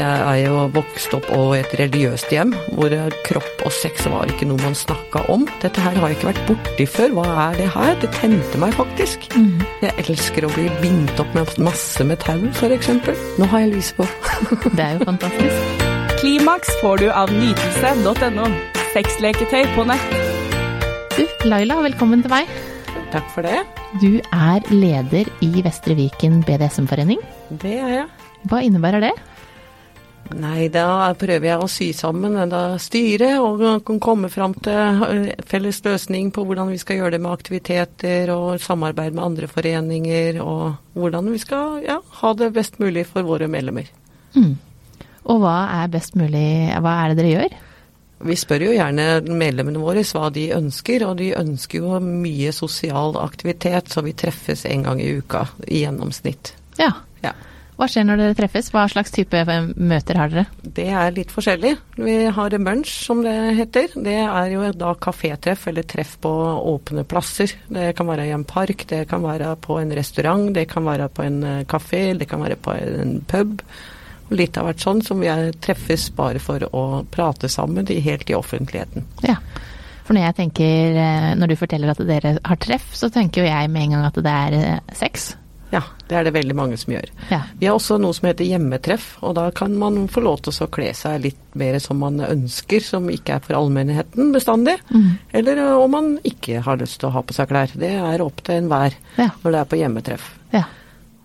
Jeg er jo vokst opp og et religiøst hjem, hvor kropp og sex var ikke noe man snakka om. Dette her har jeg ikke vært borti før. Hva er det her? Det tente meg faktisk. Mm. Jeg elsker å bli bindt opp med masse med tau, f.eks. Nå har jeg lys på. Det er jo fantastisk. Klimaks får du av nytelse.no. Sexleketøy på nett. Du, Laila, velkommen til meg. Takk for det. Du er leder i Vestre Viken BDSM-forening. Det er jeg. Hva innebærer det? Nei, da prøver jeg å sy sammen da styret og kan komme fram til eh, felles løsning på hvordan vi skal gjøre det med aktiviteter og samarbeid med andre foreninger, og hvordan vi skal ja, ha det best mulig for våre medlemmer. Mm. Og hva er best mulig Hva er det dere gjør? Vi spør jo gjerne medlemmene våre hva de ønsker, og de ønsker jo mye sosial aktivitet, så vi treffes en gang i uka i gjennomsnitt. Ja. Ja. Hva skjer når dere treffes? Hva slags type møter har dere? Det er litt forskjellig. Vi har munch, som det heter. Det er jo da kafétreff eller treff på åpne plasser. Det kan være i en park, det kan være på en restaurant, det kan være på en eh, kafé, det kan være på en pub. Litt av hvert sånn som vi er, treffes bare for å prate sammen, helt i offentligheten. Ja. For når jeg tenker eh, Når du forteller at dere har treff, så tenker jo jeg med en gang at det er eh, sex. Ja, det er det veldig mange som gjør. Ja. Vi har også noe som heter hjemmetreff, og da kan man få lov til å kle seg litt mer som man ønsker, som ikke er for allmennheten bestandig. Mm. Eller om man ikke har lyst til å ha på seg klær. Det er opp til enhver Ja. når det er på hjemmetreff. ja.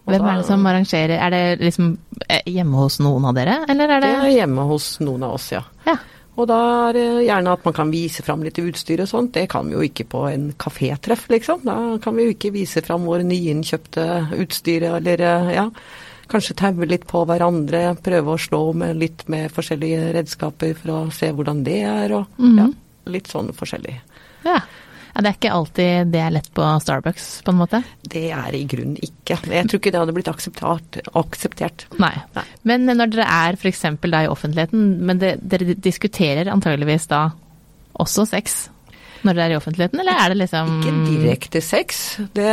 Hvem er det som arrangerer Er det liksom eh, hjemme hos noen av dere, eller er Det det er hjemme hos noen av oss, ja. Ja. Og da er det gjerne at man kan vise fram litt utstyr og sånt. Det kan vi jo ikke på en kafétreff, liksom. Da kan vi jo ikke vise fram våre nyinnkjøpte utstyr eller ja. Kanskje taue litt på hverandre, prøve å slå med litt med forskjellige redskaper for å se hvordan det er, og Mhm. ja, litt sånn forskjellig. ja. Det er ikke alltid det er lett på Starbucks, på en måte? Det er i grunnen ikke. Jeg tror ikke det hadde blitt akseptert. Nei. Nei. Men når dere er f.eks. da i offentligheten, men det, dere diskuterer antageligvis da også sex når dere er i offentligheten, eller er det liksom Ikke direkte sex. Det,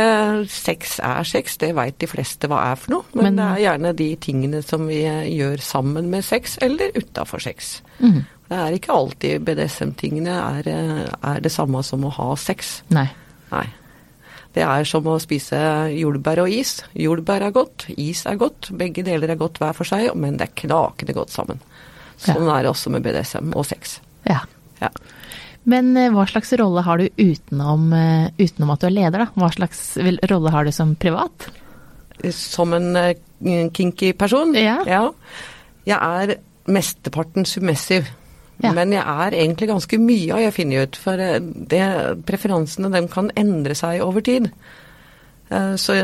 sex er sex, det veit de fleste hva er for noe. Men, Men- det er gjerne de tingene som vi gjør sammen med sex, eller utafor sex. Mhm. Det er ikke alltid BDSM-tingene er, eh, er det samme som å ha sex. Nei. Nei. Det er som å spise jordbær og is. Jordbær er godt, is er godt. Begge deler er godt hver for seg, men det er knakende godt sammen. Sånn er det også med BDSM og sex. Ja. Ja. Men eh, hva slags rolle har du utenom, eh, utenom at du er leder, da? Hva slags rolle har du som privat? Som en kinky person? Ja. Jeg er mesteparten submissiv. Ja. Men jeg er egentlig ganske mye, har jeg funnet ut. For eh, det, preferansene dem kan endre seg over tid. Eh, Så,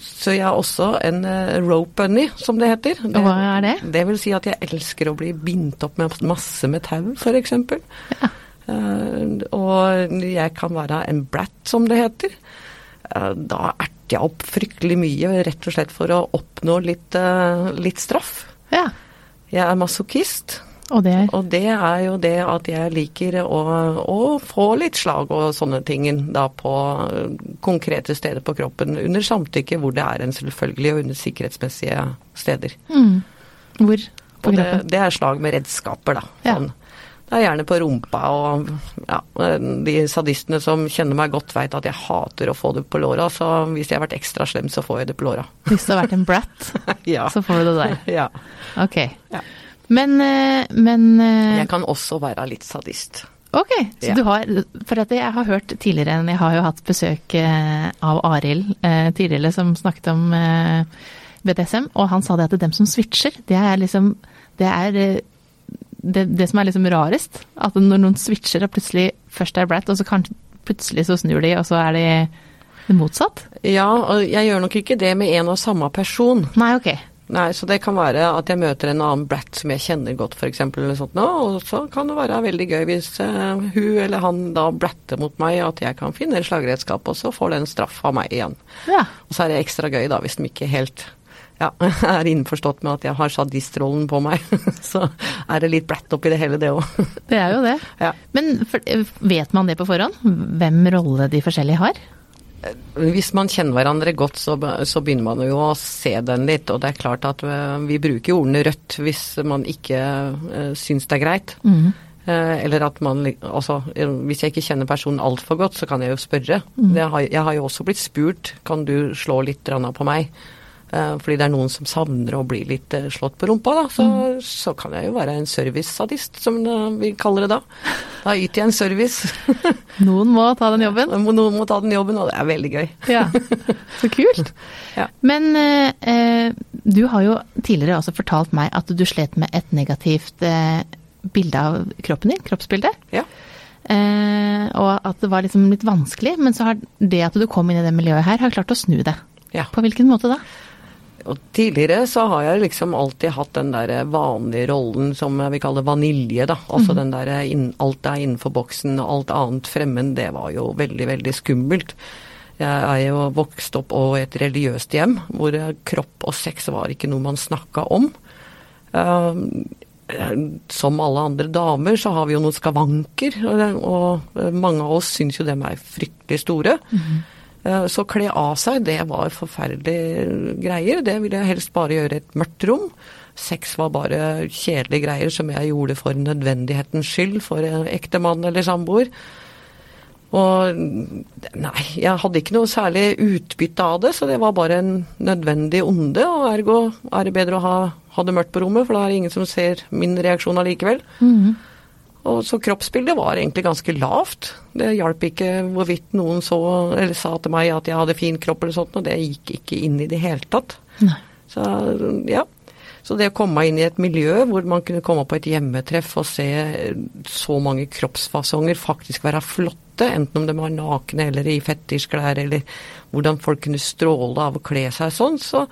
så jeg er også en eh, rope bunny, som det heter. Det, hva er det? Det vil si at jeg elsker å bli bindt opp med masse med tau, f.eks. Ja. Og jeg kan være en brat, som det heter. Da erter jeg opp fryktelig mye, rett og slett for å oppnå litt, litt straff. ja. Jeg er masochist, Og det er og det er jo det at jeg liker å, å få litt slag og sånne ting da på eh, konkrete steder på kroppen, under samtykke hvor det er en selvfølgelig og under sikkerhetsmessige steder. mm. Hvor på Og det, kroppen? det er slag med redskaper, da. Ja. Sånn. Det er gjerne på rumpa, og ja, de sadistene som kjenner meg godt, veit at jeg hater å få det på låra, så hvis jeg har vært ekstra slem, så får jeg det på låra. Hvis du har vært en brat, ja. så får du det der. ja. Ok. Ja. Men, eh, men eh, Jeg kan også være litt sadist. Ok, så Ja. du har For at jeg har hørt tidligere Jeg har jo hatt besøk eh, av Arild tidligere som snakket om BDSM, og han sa det at dem som switcher, det er liksom Det er det, det som er liksom rarest. At når noen switcher og plutselig først er brat, og så kanskje plutselig så snur de, og så er de det motsatt. Ja, og jeg gjør nok ikke det med en og samme person. Nei, ok. Nei, så det kan være at jeg møter en annen brat som jeg kjenner godt, f.eks., eller sånt nå, og så kan det være veldig gøy hvis uh, hun eller han da bratter mot meg, at jeg kan finne en slagredskap, og så får den straff av meg igjen. Ja. Og så er det ekstra gøy da, hvis de ikke helt ja, er innforstått med at jeg har sadistrollen på meg. så er det litt blætt oppi det hele, det òg. Det er jo det. ja. Men vet man det på forhånd? Hvem rolle de forskjellige har? Hvis man kjenner hverandre godt, så, så begynner man jo å se den litt. Og det er klart at eh, vi bruker ordene rødt hvis man ikke uh, syns det er greit. Mm. Eh, eller at man Altså, eh, hvis jeg ikke kjenner personen altfor godt, så kan jeg jo spørre. Mm. Det har, jeg har jo også blitt spurt kan du slå litt på meg. Eh, fordi det er noen som savner å bli litt eh, slått på rumpa, da. Så, mm. så kan jeg jo være en servicesadist, som eh, vi kaller det da. Da yter jeg en service. Noen må ta den jobben. Noen må ta den jobben, og det er veldig gøy. Ja, så kult. Ja. Men eh, du har jo tidligere også fortalt meg at du slet med et negativt eh, bilde av kroppen din, kroppsbildet. Ja. Eh, og at det var liksom litt vanskelig, men så har det at du kom inn i det miljøet her, har klart å snu det. Ja. På hvilken måte da? Og tidligere så har jeg liksom alltid hatt den der vanlige rollen som vi kaller vanilje, da. Altså den der inn, alt er innenfor boksen, og alt annet fremmed, det var jo veldig, veldig skummelt. Jeg er jo vokst opp i et religiøst hjem, hvor kropp og sex var ikke noe man snakka om. Eh, som alle andre damer så har vi jo noen skavanker, og, mange av oss syns jo dem er fryktelig store. Eh, Så kle av seg, det var forferdelige greier. Det ville jeg helst bare gjøre i et mørkt rom. Sex var bare kjedelige greier som jeg gjorde for nødvendighetens skyld, for ektemann eller samboer. Og nei, jeg hadde ikke noe særlig utbytte av det, så det var bare en nødvendig onde. Og ergo er det bedre å ha, ha det mørkt på rommet, for da er det ingen som ser min reaksjon allikevel. Og så kroppsbildet var egentlig ganske lavt. Det hjalp ikke hvorvidt noen så eller sa til meg at jeg hadde fin kropp eller sånt, og det gikk ikke inn i det hele tatt. Så ja. Så det å komme inn i et miljø hvor man kunne komme på et hjemmetreff og se så mange kroppsfasonger faktisk være flotte, enten om de var nakne eller i fetisjklær, eller hvordan folk kunne stråle av å kle seg sånn, så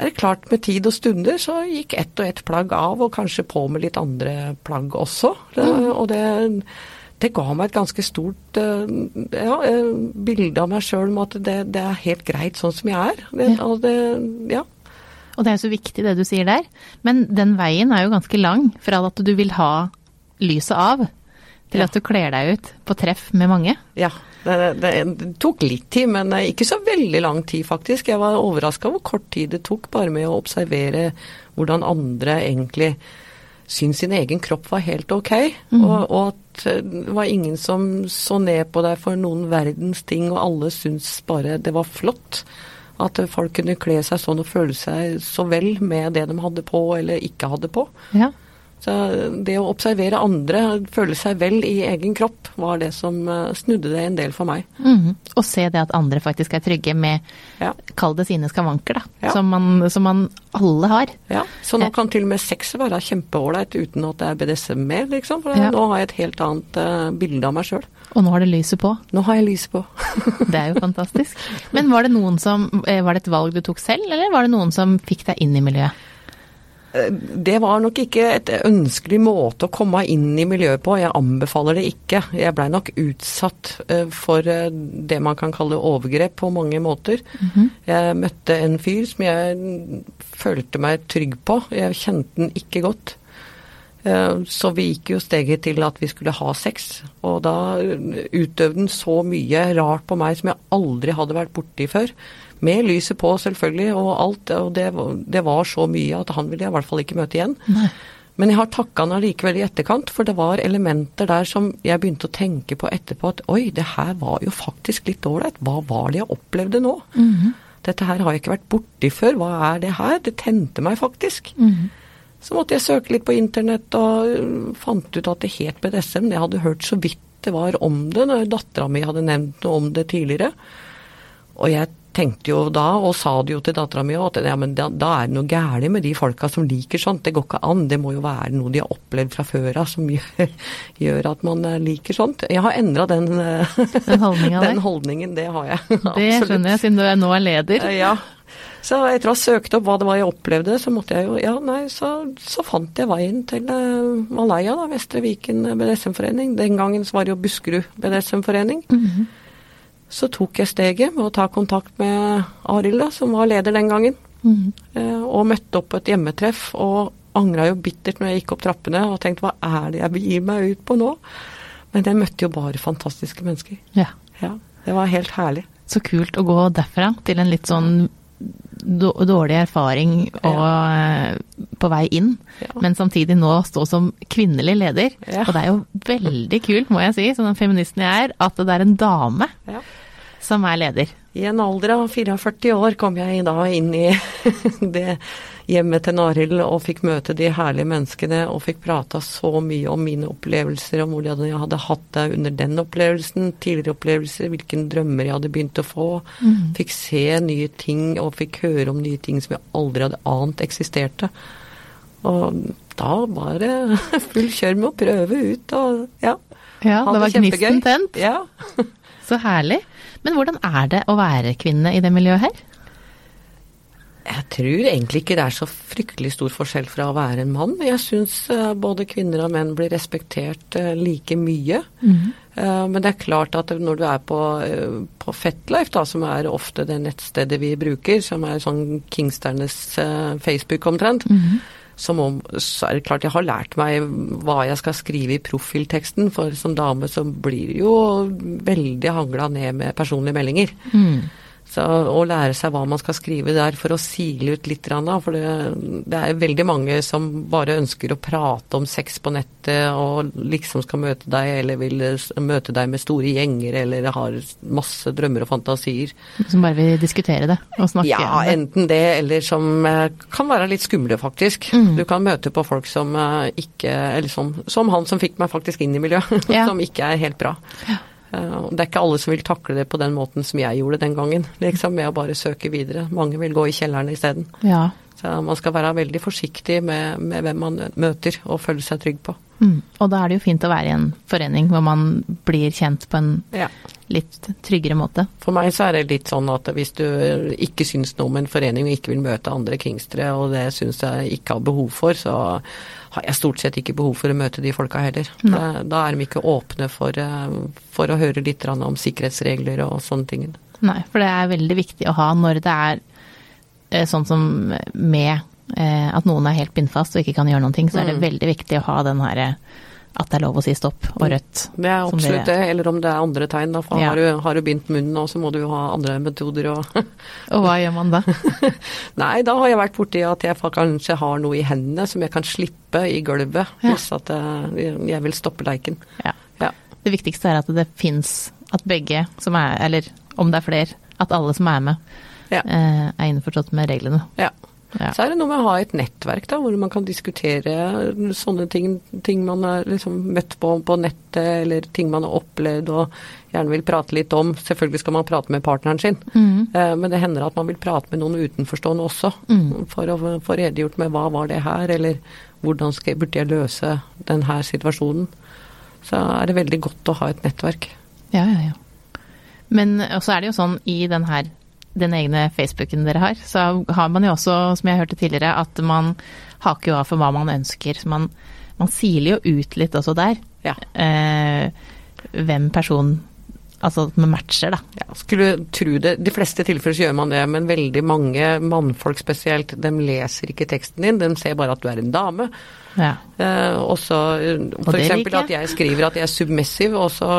er det klart med tid og stunder så gikk ett og ett plagg av, og kanskje på med litt andre plagg også. Det, og det, det ga meg et ganske stort eh, ja, eh, bilde av meg sjøl om at det, det er helt greit sånn som jeg er. Det, Ja. og det, ja. Og det er jo så viktig det du sier der. Men den veien er jo ganske lang fra at du vil ha lyset av, til at du kler deg ut på treff med mange. Ja, det, det, det tok litt tid, men eh, ikke så veldig lang tid faktisk. Jeg var overraska hvor kort tid det tok bare med å observere hvordan andre egentlig syntes sin egen kropp var helt ok. Og, og at eh, det var ingen som så ned på deg for noen verdens ting, og alle syntes bare det var flott. At folk kunne kle seg sånn og føle seg så vel med det de hadde på eller ikke hadde på. Ja. Så det å observere andre, føle seg vel i egen kropp, var det som eh, snudde det en del for meg. Mhm. Og se det at andre faktisk er trygge med, Ja. kall det sine skavanker, da. Ja. Som, man, som man alle har. Ja, Så nå kan til og med sex være kjempeålreit uten at det er BDSM mer, liksom. For Ja. nå har jeg et helt annet uh, bilde av meg sjøl. Og nå har det lyset på. Nå har jeg lyset på. Det er jo fantastisk. Men var det noen som eh, Var det et valg du tok selv, eller var det noen som fikk deg inn i miljøet? Eh, Det var nok ikke et ønskelig måte å komme inn i miljøet på. Jeg anbefaler det ikke. Jeg blei nok utsatt eh, for eh, det man kan kalle overgrep på mange måter. Jeg møtte en fyr som jeg følte meg trygg på. Jeg kjente den ikke godt. Så vi gikk jo steget til at vi skulle ha sex, og da utøvde den så mye rart på meg som jeg aldri hadde vært borti før. Med lyset på, selvfølgelig, og alt. Og det, det var så mye at han ville jeg i hvert fall ikke møte igjen. Nei. Men jeg har takka han allikevel i etterkant, for det var elementer der som jeg begynte å tenke på etterpå at oi, det her var jo faktisk litt ålreit. Hva var det jeg opplevde nå? Dette her har jeg ikke vært borti før. Hva er det her? Det tente meg faktisk. Så måtte jeg søke litt på internett og øh, fant ut at det het BDSM. Jeg hadde hørt så vidt det var om det når dattera mi hadde nevnt noe om det tidligere. Og jeg tenkte jo da, og sa det jo til dattera mi, at ja, men da, da er det noe galt med de folka som liker sånt. Det går ikke an. Det må jo være noe de har opplevd fra før av som gjør, gjør at man eh, liker sånt. Jeg har endra den, eh, Den den holdningen. Det har jeg. Det Absolutt. skjønner jeg, siden du nå er leder. Eh, Ja. Så etter å ha søkt opp hva det var jeg opplevde, så måtte jeg jo Ja, nei, så, så fant jeg veien til Malaya, da. Vestre Viken BDSM-forening. Den gangen så var det jo Buskerud BDSM-forening. Så tok jeg steget med å ta kontakt med Arild, som var leder den gangen. Eh, og møtte opp på et hjemmetreff, og angra jo bittert når jeg gikk opp trappene og tenkte hva er det jeg begir meg ut på nå? Men jeg møtte jo bare fantastiske mennesker. Ja. Ja, det var helt herlig. så kult å gå derfra til en litt sånn dårlig erfaring og ja. på vei inn, Ja. men samtidig nå stå som kvinnelig leder. Ja. Og det er jo veldig kult, må jeg si, som den feministen jeg er, at det er en dame som er leder. I en alder av 44 år kom jeg da inn i det hjemmet til Narild og fikk møte de herlige menneskene og fikk prata så mye om mine opplevelser, om hvordan jeg hadde hatt det under den opplevelsen, tidligere opplevelser, hvilke drømmer jeg hadde begynt å få. Fikk se nye ting og fikk høre om nye ting som jeg aldri hadde ant eksisterte. Og da var det full kjør med å prøve ut og ja. Ja, det var gnisten tent. Ja. Så herlig. Men hvordan er det å være kvinne i det miljøet her? Jeg tror egentlig ikke det er så fryktelig stor forskjell fra å være en mann. Jeg syns eh, både kvinner og menn blir respektert eh, like mye. Eh, Men det er klart at når du er på, på Fetlife, da, som er ofte det nettstedet vi bruker, som er sånn Kingsternes Facebook omtrent, så, om så er det klart jeg har lært meg hva jeg skal skrive i profilteksten. For som dame så blir det jo veldig hangla ned med personlige meldinger. Så å lære seg hva man skal skrive der for å sile ut litt, for det, det er veldig mange som bare ønsker å prate om sex på nettet og liksom skal møte deg, eller vil møte deg med store gjenger, eller har masse drømmer og fantasier. Som bare vil diskutere det og snakke Ja, om det. enten det, eller som eh, kan være litt skumle, faktisk. Mm. Du kan møte på folk som eh, ikke Eller som, som han som fikk meg faktisk inn i miljøet, Ja. som ikke er helt bra. Og det er ikke alle som vil takle det på den måten som jeg gjorde den gangen, liksom med å bare søke videre. Mange vil gå i kjelleren isteden. Ja. Så man skal være veldig forsiktig med, med hvem man møter, og føle seg trygg på. Mm. Og da er det jo fint å være i en forening hvor man blir kjent på en Ja. litt tryggere måte. For meg så er det litt sånn at hvis du ikke syns noe om en forening og ikke vil møte andre kingstere, og det syns jeg ikke har behov for, så har jeg stort sett ikke behov for å møte de folka heller. Da, da er de ikke åpne for, eh, for å høre litt om sikkerhetsregler og sånne ting. Nei, for det er veldig viktig å ha når det er eh, sånn som med eh, at noen er helt pinnfast og ikke kan gjøre noen ting, så er det veldig viktig å ha den herre at det er lov å si stopp og rødt. Det er absolutt det, eller om det er andre tegn. Da, for Ja. har, du, har du bindt munnen nå, så må du jo ha andre metoder. Og Og hva gjør man da? Nei, da har jeg vært borti at jeg kanskje har noe i hendene som jeg kan slippe i gulvet Ja. hvis at jeg, jeg vil stoppe leiken. Ja. Ja. Det viktigste er at det fins at begge som er, eller om det er flere, at alle som er med, eh, er innforstått med reglene. Ja. Ja. Så er det noe med å ha et nettverk da, hvor man kan diskutere sånne ting, ting man har liksom møtt på på nettet, eller ting man har opplevd og gjerne vil prate litt om. Selvfølgelig skal man prate med partneren sin, mm. men det hender at man vil prate med noen utenforstående også, for å få redegjort med hva var det her, eller hvordan skal, burde jeg løse denne situasjonen. Så er det veldig godt å ha et nettverk. Ja, ja, ja. Men også er det jo sånn i den her den egne Facebooken dere har, så har man jo også, som jeg hørte tidligere, at man haker jo av for hva man ønsker. Så man, man siler jo ut litt også der. Ja. Eh, hvem person Altså at man matcher, da. Ja, skulle tro det. De fleste tilfeller så gjør man det, men veldig mange mannfolk spesielt, de leser ikke teksten din, de ser bare at du er en dame. Ja. Eh, og så f.eks. at jeg skriver at jeg er submissiv, og så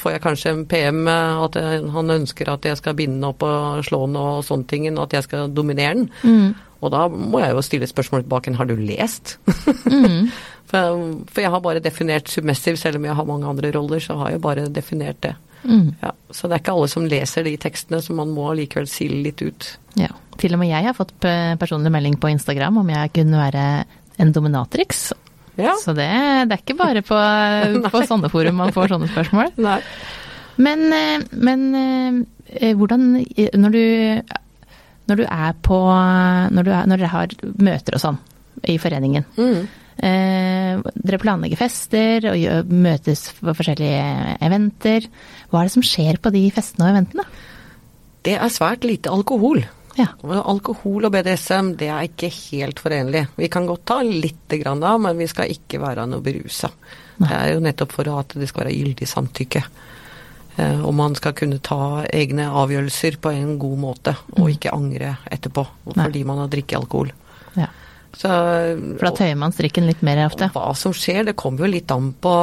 får jeg kanskje en PM eh, at jeg, han ønsker at jeg skal binde den opp og slå den og sånne ting, og at jeg skal dominere den. Mm. Og da må jeg jo stille spørsmålet tilbake har du lest? Mm. for, for jeg har bare definert submissiv, selv om jeg har mange andre roller, så har jeg bare definert det. Mm. Ja, så det er ikke alle som leser de tekstene, så man må likevel sile litt ut. ja. Til og med jeg har fått personlig melding på Instagram om jeg kunne være en dominatrix. Ja. Så det, det er ikke bare på, på sånne forum man får sånne spørsmål. Nei. Men, eh, men eh, hvordan Når du, når du er på når, du er, når dere har møter og sånn i foreningen Mm. Eh, Dere planlegger fester og gjør, møtes på forskjellige eventer. Hva er det som skjer på de festene og eventene? Det er svært lite alkohol. Ja. Alkohol og BDSM det er ikke helt forenlig. Vi kan godt ta litt grann da, men vi skal ikke være noe berusa. Det er jo nettopp for at det skal være gyldig samtykke. Eh, og man skal kunne ta egne avgjørelser på en god måte, og ikke angre etterpå fordi Nei. man har drikket alkohol. Så, For da tøyer man strikken litt mer ofte. Hva som skjer, det kommer jo litt an på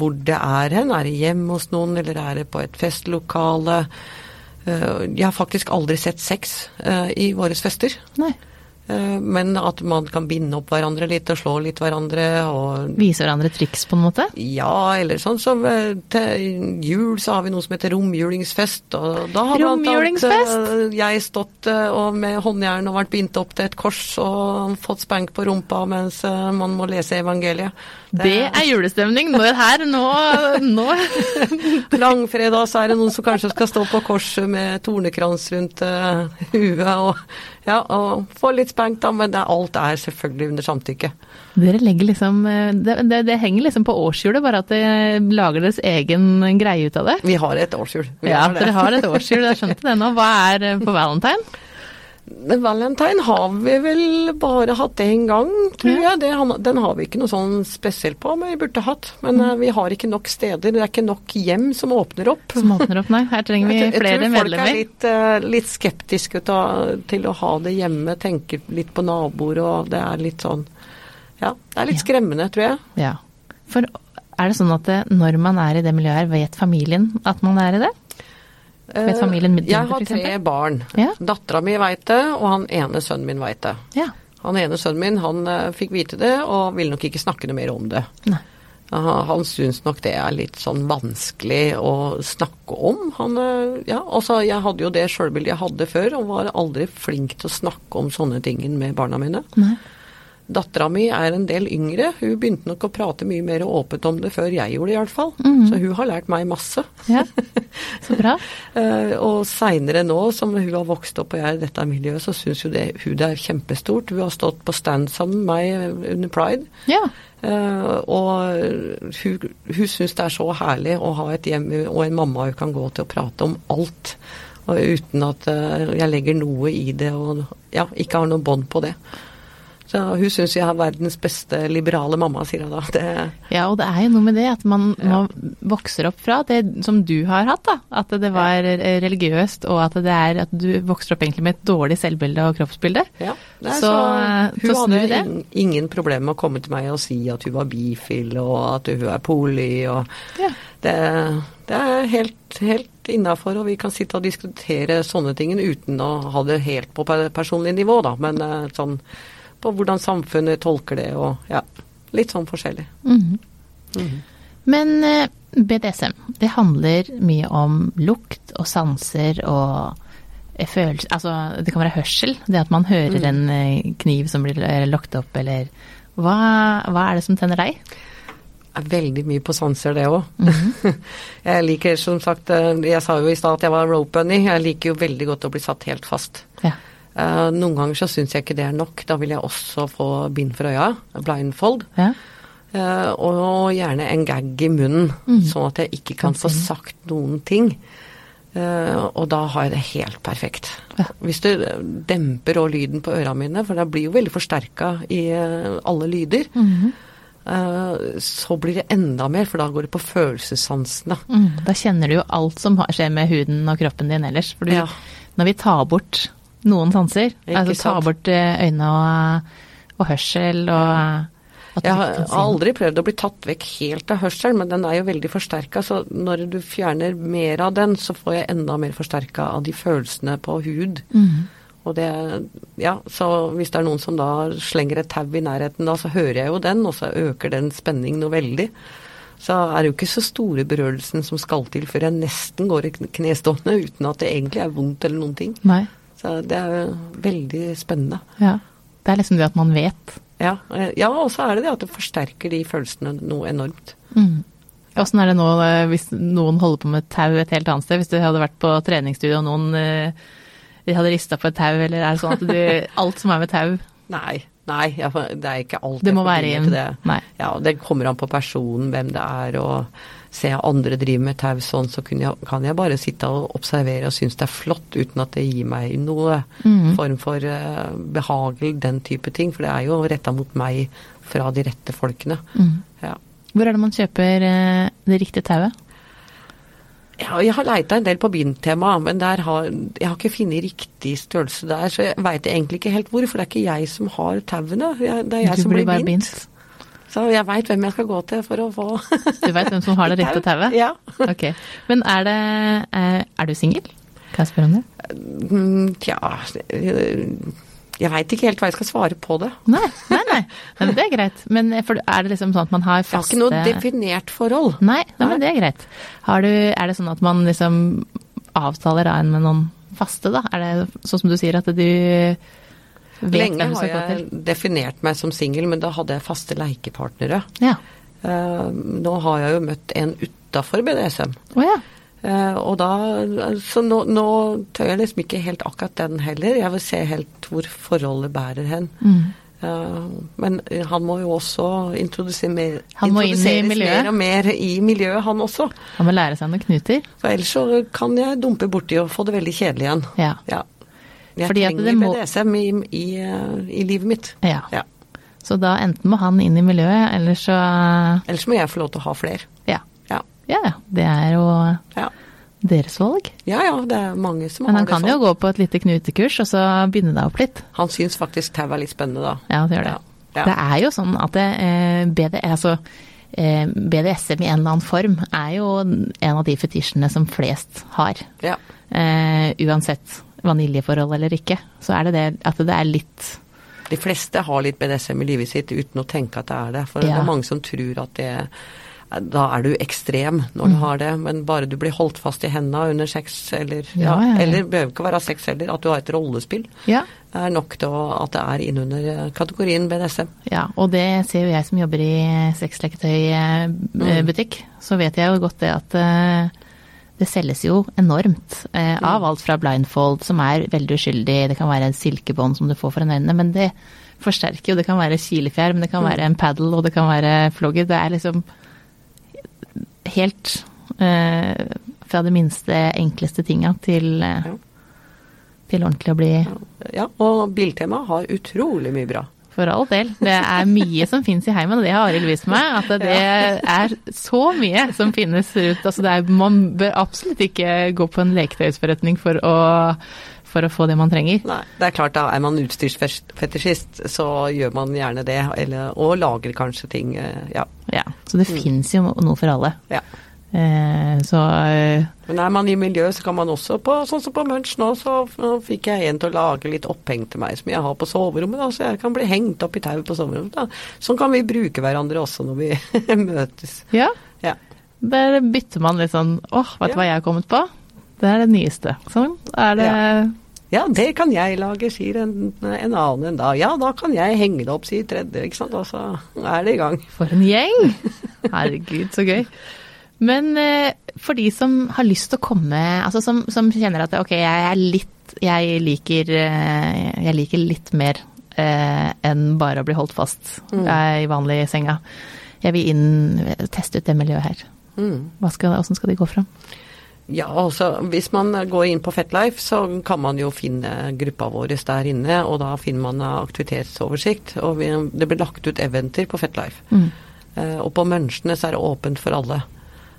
hvor det er hen. Er det hjemme hos noen, eller er det på et festlokale? Eh, Jeg har faktisk aldri sett sex eh, i våre fester. Nei. Eh, Men at man kan binde opp hverandre litt og slå litt hverandre og Vise hverandre triks, på en måte? Ja, eller sånn som eh, til jul så har vi noe som heter romjulingsfest. Og da har blant annet eh, jeg stått og med håndjern og vært bindt opp til et kors og fått spank på rumpa mens man må lese evangeliet. Det er julestemning. Når her, nå, nå Langfredag så er det noen som kanskje skal stå på korset med tornekrans rundt huet og, ja, og få litt sprengt da. Men alt er selvfølgelig under samtykke. Dere legger liksom eh, det, det, det henger liksom på årshjulet, bare at dere lager deres egen greie ut av det. Vi har et årshjul. Vi Ja, har dere har et årshjul, jeg skjønte det nå. Hva er eh, på valentine? Valentine har vi vel bare hatt én gang, tror Ja. jeg. Det, den har vi ikke noe sånn spesielt på, men vi burde hatt. Men mm. vi har ikke nok steder. Det er ikke nok hjem som åpner opp. Som åpner opp, nei. Her trenger vi flere medlemmer. jeg tror folk er litt, eh, litt skeptiske til å, ha det hjemme, tenker litt på naboer og det er litt sånn Ja, det er litt Ja. skremmende, tror jeg. Ja. For er det sånn at det, når man er i det miljøet her, vet familien at man er i det? Vet Eh, familien min Jeg har tre barn. Ja. Dattera mi veit det, og han ene sønnen min veit det. Ja. Han ene sønnen min han eh, fikk vite det, og ville nok ikke snakke noe mer om det. Nei. Han, syns nok det er litt sånn vanskelig å snakke om. Han, eh, ja, altså Jeg hadde jo det sjølbildet jeg hadde før, og var aldri flink til å snakke om sånne ting med barna mine. Nei. Dattera mi er en del yngre. Hun begynte nok å prate mye mer åpent om det før jeg gjorde det, i hvert fall. Mhm. Så hun har lært meg masse. Ja. Så bra. Eh, og seinere nå, som hun har vokst opp og jeg er i dette miljøet, så syns jo det, hun det er kjempestort. Hun har stått på stand sammen med meg under pride. Ja. Eh, og hun, hun syns det er så herlig å ha et hjem og en mamma hun kan gå til å prate om alt. Og uten at eh, jeg legger noe i det og ja, ikke har noe bånd på det. Så hun syns jeg er verdens beste liberale mamma, sier hun da. Det, ja, og det er jo noe med det at man, Ja. man vokser opp fra det som du har hatt, da. At det var religiøst, og at det er at du vokser opp egentlig med et dårlig selvbilde og kroppsbilde. ja. Nei, Så, så, hun så hadde det. ing- ingen problemer med å komme til meg og si at hun var bifil, og at hun er poli, og Ja. det, det er helt, helt innafor, og vi kan sitte og diskutere sånne ting uten å ha det helt på personlig nivå, da. Men eh, sånn på hvordan samfunnet tolker det, og ja. Litt sånn forskjellig. Mhm. Mhm. Men eh, BDSM, det handler mye om lukt og sanser og eh, følelser Altså, det kan være hørsel. Det at man hører en eh, kniv som blir lukket opp, eller hva, hva er det som tenner deg? veldig mye på sanser, det òg. jeg liker som sagt Jeg sa jo i stad at jeg var rope bunny. Jeg liker jo veldig godt å bli satt helt fast. Ja. Eh, noen ganger så syns jeg ikke det er nok. Da vil jeg også få bind for øya, blindfold. ja. Eh, og gjerne en gag i munnen, mm. sånn at jeg ikke kan få sagt noen ting. Eh, og da har jeg det helt perfekt. Ja. Hvis du demper òg lyden på øra mine, for det blir jo veldig forsterka i alle lyder, Mm eh, så blir det enda mer, for da går det på følelsessansene. Mm, da kjenner du jo alt som skjer med huden og kroppen din ellers. For du, Ja. når vi tar bort noen sanser, altså ta bort eh, øyne og, og hørsel og Jeg har aldri prøvd å bli tatt vekk helt av hørsel, men den er jo veldig forsterka, så når du fjerner mer av den, så får jeg enda mer forsterka av de følelsene på hud. Mm. Og det, ja, så hvis det er noen som da slenger et tau i nærheten da, så hører jeg jo den, og så øker den spenningen noe veldig. Så er det jo ikke så store berørelsen som skal til før jeg nesten går i kn- knestående uten at det egentlig er vondt eller noen ting. Nei. Så det er jo veldig spennende. Ja. Det er liksom det at man vet. Ja, eh, ja og så er det det at det forsterker de følelsene noe enormt. Mm. Åssen er det nå eh, hvis noen holder på med tau et helt annet sted? Hvis du hadde vært på treningsstudio og noen de hadde rista på et tau, eller er det sånn at du Alt som er med tau, Nei, nei, det er ikke alt det må være inn det. Ja, det kommer an på personen, hvem det er, og ser jeg andre driver med tau sånn, så jeg, kan jeg bare sitte og observere og synes det er flott, uten at det gir meg noe mm. form for uh, behagelig, den type ting. For det er jo retta mot meg fra de rette folkene. Mm. Ja. Hvor er det man kjøper uh, det riktige tauet? Ja, jeg har leita en del på bindtema, men der har, jeg har ikke funnet riktig størrelse der. Så jeg veit egentlig ikke helt hvor, for det er ikke jeg som har tauene. Det er jeg Du som blir blir bindt. Så jeg veit hvem jeg skal gå til for å få Du veit hvem som har det rette tauet? Ja. Ok. Men er det eh, Er du singel? Kan jeg spørre om det? Mm, Tja Jeg veit ikke helt hva jeg skal svare på det. Nei, nei, nei. Men det er greit. Men er det liksom sånn at man har faste Jeg har ikke noe definert forhold. Nei, nei, men det er greit. Har du, er det sånn at man liksom avtaler av en med noen faste, da? Er det sånn som du sier, at du Lenge har jeg definert meg som singel, men da hadde jeg faste leikepartnere. Ja. Uh, nå har jeg jo møtt en utafor BDSM. Oh, ja. uh, og da, så nå, nå tør jeg liksom ikke helt akkurat den heller. Jeg vil se helt hvor forholdet bærer hen. Mm. Uh, men han må jo også introdusere mer, introduseres mer og mer i miljøet, han også. Han må lære seg noen knuter. For ellers så kan jeg dumpe borti og få det veldig kjedelig igjen. Ja. Ja. Jeg Fordi trenger det må- BDSM i, i, i livet mitt. ja. Ja. Så da enten må han inn i miljøet, eller så Ellers må jeg få lov til å ha flere. Ja. Ja. Ja. Det er jo Ja, deres valg. ja, ja det er mange som Men har han kan sånn. jo gå på et lite knutekurs, og så binde deg opp litt. Han syns faktisk tau er litt spennende, da. Ja, det gjør det. Det er jo sånn at det, eh, BD, altså, eh, BDSM i en eller annen form er jo en av de fetisjene som flest har. Ja. Eh, uansett vaniljeforhold eller ikke, så er det det at det er litt De fleste har litt BDSM i livet sitt uten å tenke at det er det. For det er mange som tror at det da er du ekstrem når du Mm. har det, men bare du blir holdt fast i hendene under sex, eller Ja, ja, ja, ja. Eller behøver ikke være sex heller, at du har et rollespill, Ja. er nok til at det er innunder eh, kategorien BDSM. Ja, og det ser jo jeg som jobber i sexleketøybutikk. Så vet jeg jo godt det at eh, det selges jo enormt eh, av alt fra blindfold, som er veldig uskyldig, det kan være en silkebånd som du får foran øynene, men det forsterker jo. Det kan være kilefjær, men det kan være en paddle, og det kan være flogger. Det er liksom helt eh, fra det minste, enkleste tinga til, eh, til ordentlig å bli Ja, og Biltema har utrolig mye bra. For all del. Det er mye som finnes i heimen, og det har Arild vist meg. At det er så mye som finnes rundt. Altså det er, man bør absolutt ikke gå på en leketøysforretning for å, for å få det man trenger. Nei, det er klart da er man utstyrsfetisjist, så gjør man gjerne det. Eller, og lager kanskje ting, eh, ja. Ja, Så det finnes jo noe for alle. ja. Eh, så eh, Men er man i miljø, så kan man også på Sånn som på Munch nå, så fikk jeg en til å lage litt oppheng til meg som jeg har på soverommet, da, så jeg kan bli hengt opp i tau på soverommet. da. Sånn kan vi bruke hverandre også når vi møtes. ja, Ja. der bytter man litt sånn åh, vet du Ja. hva jeg har kommet på? Det er det nyeste. Sånn er det Ja. ja, det kan jeg lage, sier en, en annen en da. Ja, da kan jeg henge det opp, sier tredje, ikke sant. Og så er det i gang. For en gjeng! Herregud, så gøy. Men eh, for de som har lyst til å komme, altså som, som kjenner at ok, jeg litt Jeg liker, eh, jeg liker litt mer eh, enn bare å bli holdt fast mm. i vanlig senga. Jeg vil inn, teste ut det miljøet her. Mm. Skal, hvordan skal de gå fram? Ja, altså hvis man går inn på FetLife, så kan man jo finne gruppa vår der inne, og da finner man aktivitetsoversikt. Og vi, det blir lagt ut eventer på FetLife. Mm. Eh, og på Mønchene så er det åpent for alle.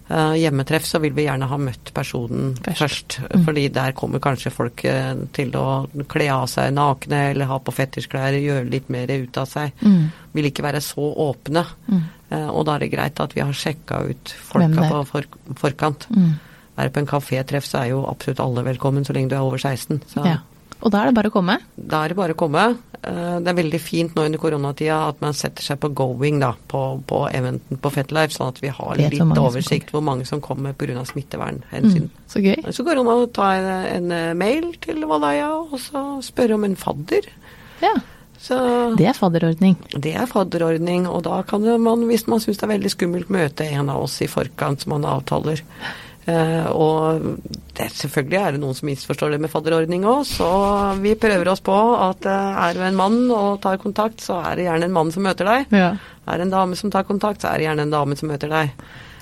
Eh, hjemmetreff så vil vi gjerne ha møtt personen Først. først, fordi der kommer kanskje folk eh, til å kle av seg nakne eller ha på fetisjklær, gjøre litt mer ut av seg. Mm. Vil ikke være så åpne. Mm. Eh, og da er det greit at vi har sjekka ut folka på for, forkant. Mm. Er det på en kafétreff, så er jo absolutt alle velkommen så lenge du er over 16. Så Ja. Og da er det bare å komme. da er det bare å komme. Eh, Det er veldig fint nå under koronatida at man setter seg på going da, på, på eventen på FetLife, sånn at vi har litt oversikt hvor mange som kommer pga. smittevernhensyn. Mm. Så gøy. Så går det an å ta en, en eh, mail til Valaya og så spørre om en fadder. Ja. Så Det er fadderordning. det er fadderordning, og da kan man, hvis man syns det er veldig skummelt, møte en av oss i forkant som man avtaler. Eh, og det, selvfølgelig er det noen som misforstår det med fadderordning òg, så vi prøver oss på at eh, er du en mann og tar kontakt, så er det gjerne en mann som møter deg. Ja. Er det en dame som tar kontakt, så er det gjerne en dame som møter deg.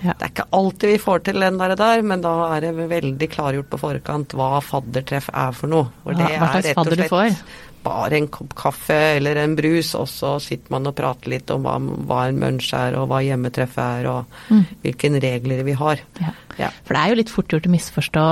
Ja. Det er ikke alltid vi får til den der, der men da er det veldig klargjort på forkant hva faddertreff er for noe. Og det hva er rett og fadder du slett får? Bare en kopp kaffe eller en brus, og så sitter man og prater litt om hva, hva en munch er, og hva hjemmetreff er, og Mm. hvilke regler vi har. Ja. Ja. For det er jo litt fort gjort å misforstå.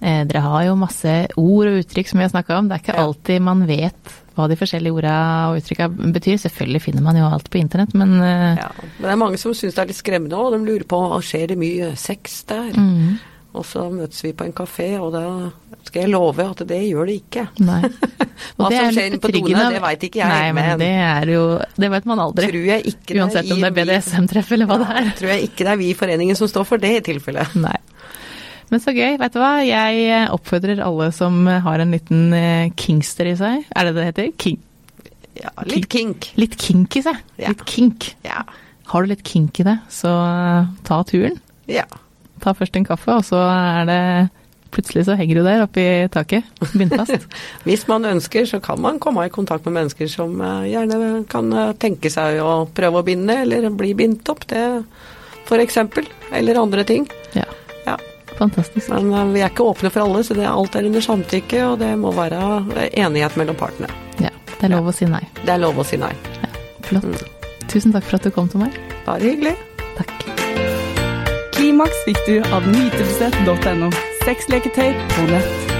Eh, dere har jo masse ord og uttrykk som vi har snakka om. Det er ikke Ja. alltid man vet hva de forskjellige orda og uttrykka betyr. Selvfølgelig finner man jo alt på internett, men eh, Ja. Men det er mange som syns det er litt skremmende, og de lurer på skjer det mye sex der. mm, Og så møtes vi på en kafé, og da skal jeg love at det gjør det ikke. Nei. Hva det som er skjer på doene, det vet ikke jeg, Nei, men men- det er jo Det vet man aldri. Uansett om det er BDSM-treff eller hva det er. Tror jeg ikke det er vi i foreningen som står for det i tilfelle. Nei. Men så gøy. Vet du hva, jeg eh, oppfordrer alle som har en liten eh, kingster i seg. Er det det heter? King. Ja, litt kink. Litt kink i seg. Ja. Litt kink. Ja. Har du litt kink i det, så eh, ta turen. ja. Ta først en kaffe, og så er det Plutselig så henger du der oppe i taket, bindfast. Hvis man ønsker, så kan man komme i kontakt med mennesker som eh, gjerne kan eh, tenke seg å prøve å binde, eller bli bindt opp, det for eksempel. Eller andre ting. Ja, Ja. fantastisk. Men eh, vi er ikke åpne for alle, så det, alt er under samtykke, og det må være enighet mellom partene. Ja, det er lov å si nei. Det er lov å si nei. Ja, Flott. Tusen takk for at du kom til meg. Bare hyggelig. Takk. Klimaks fikk du av nytelse.no. Sexleketøy på nett.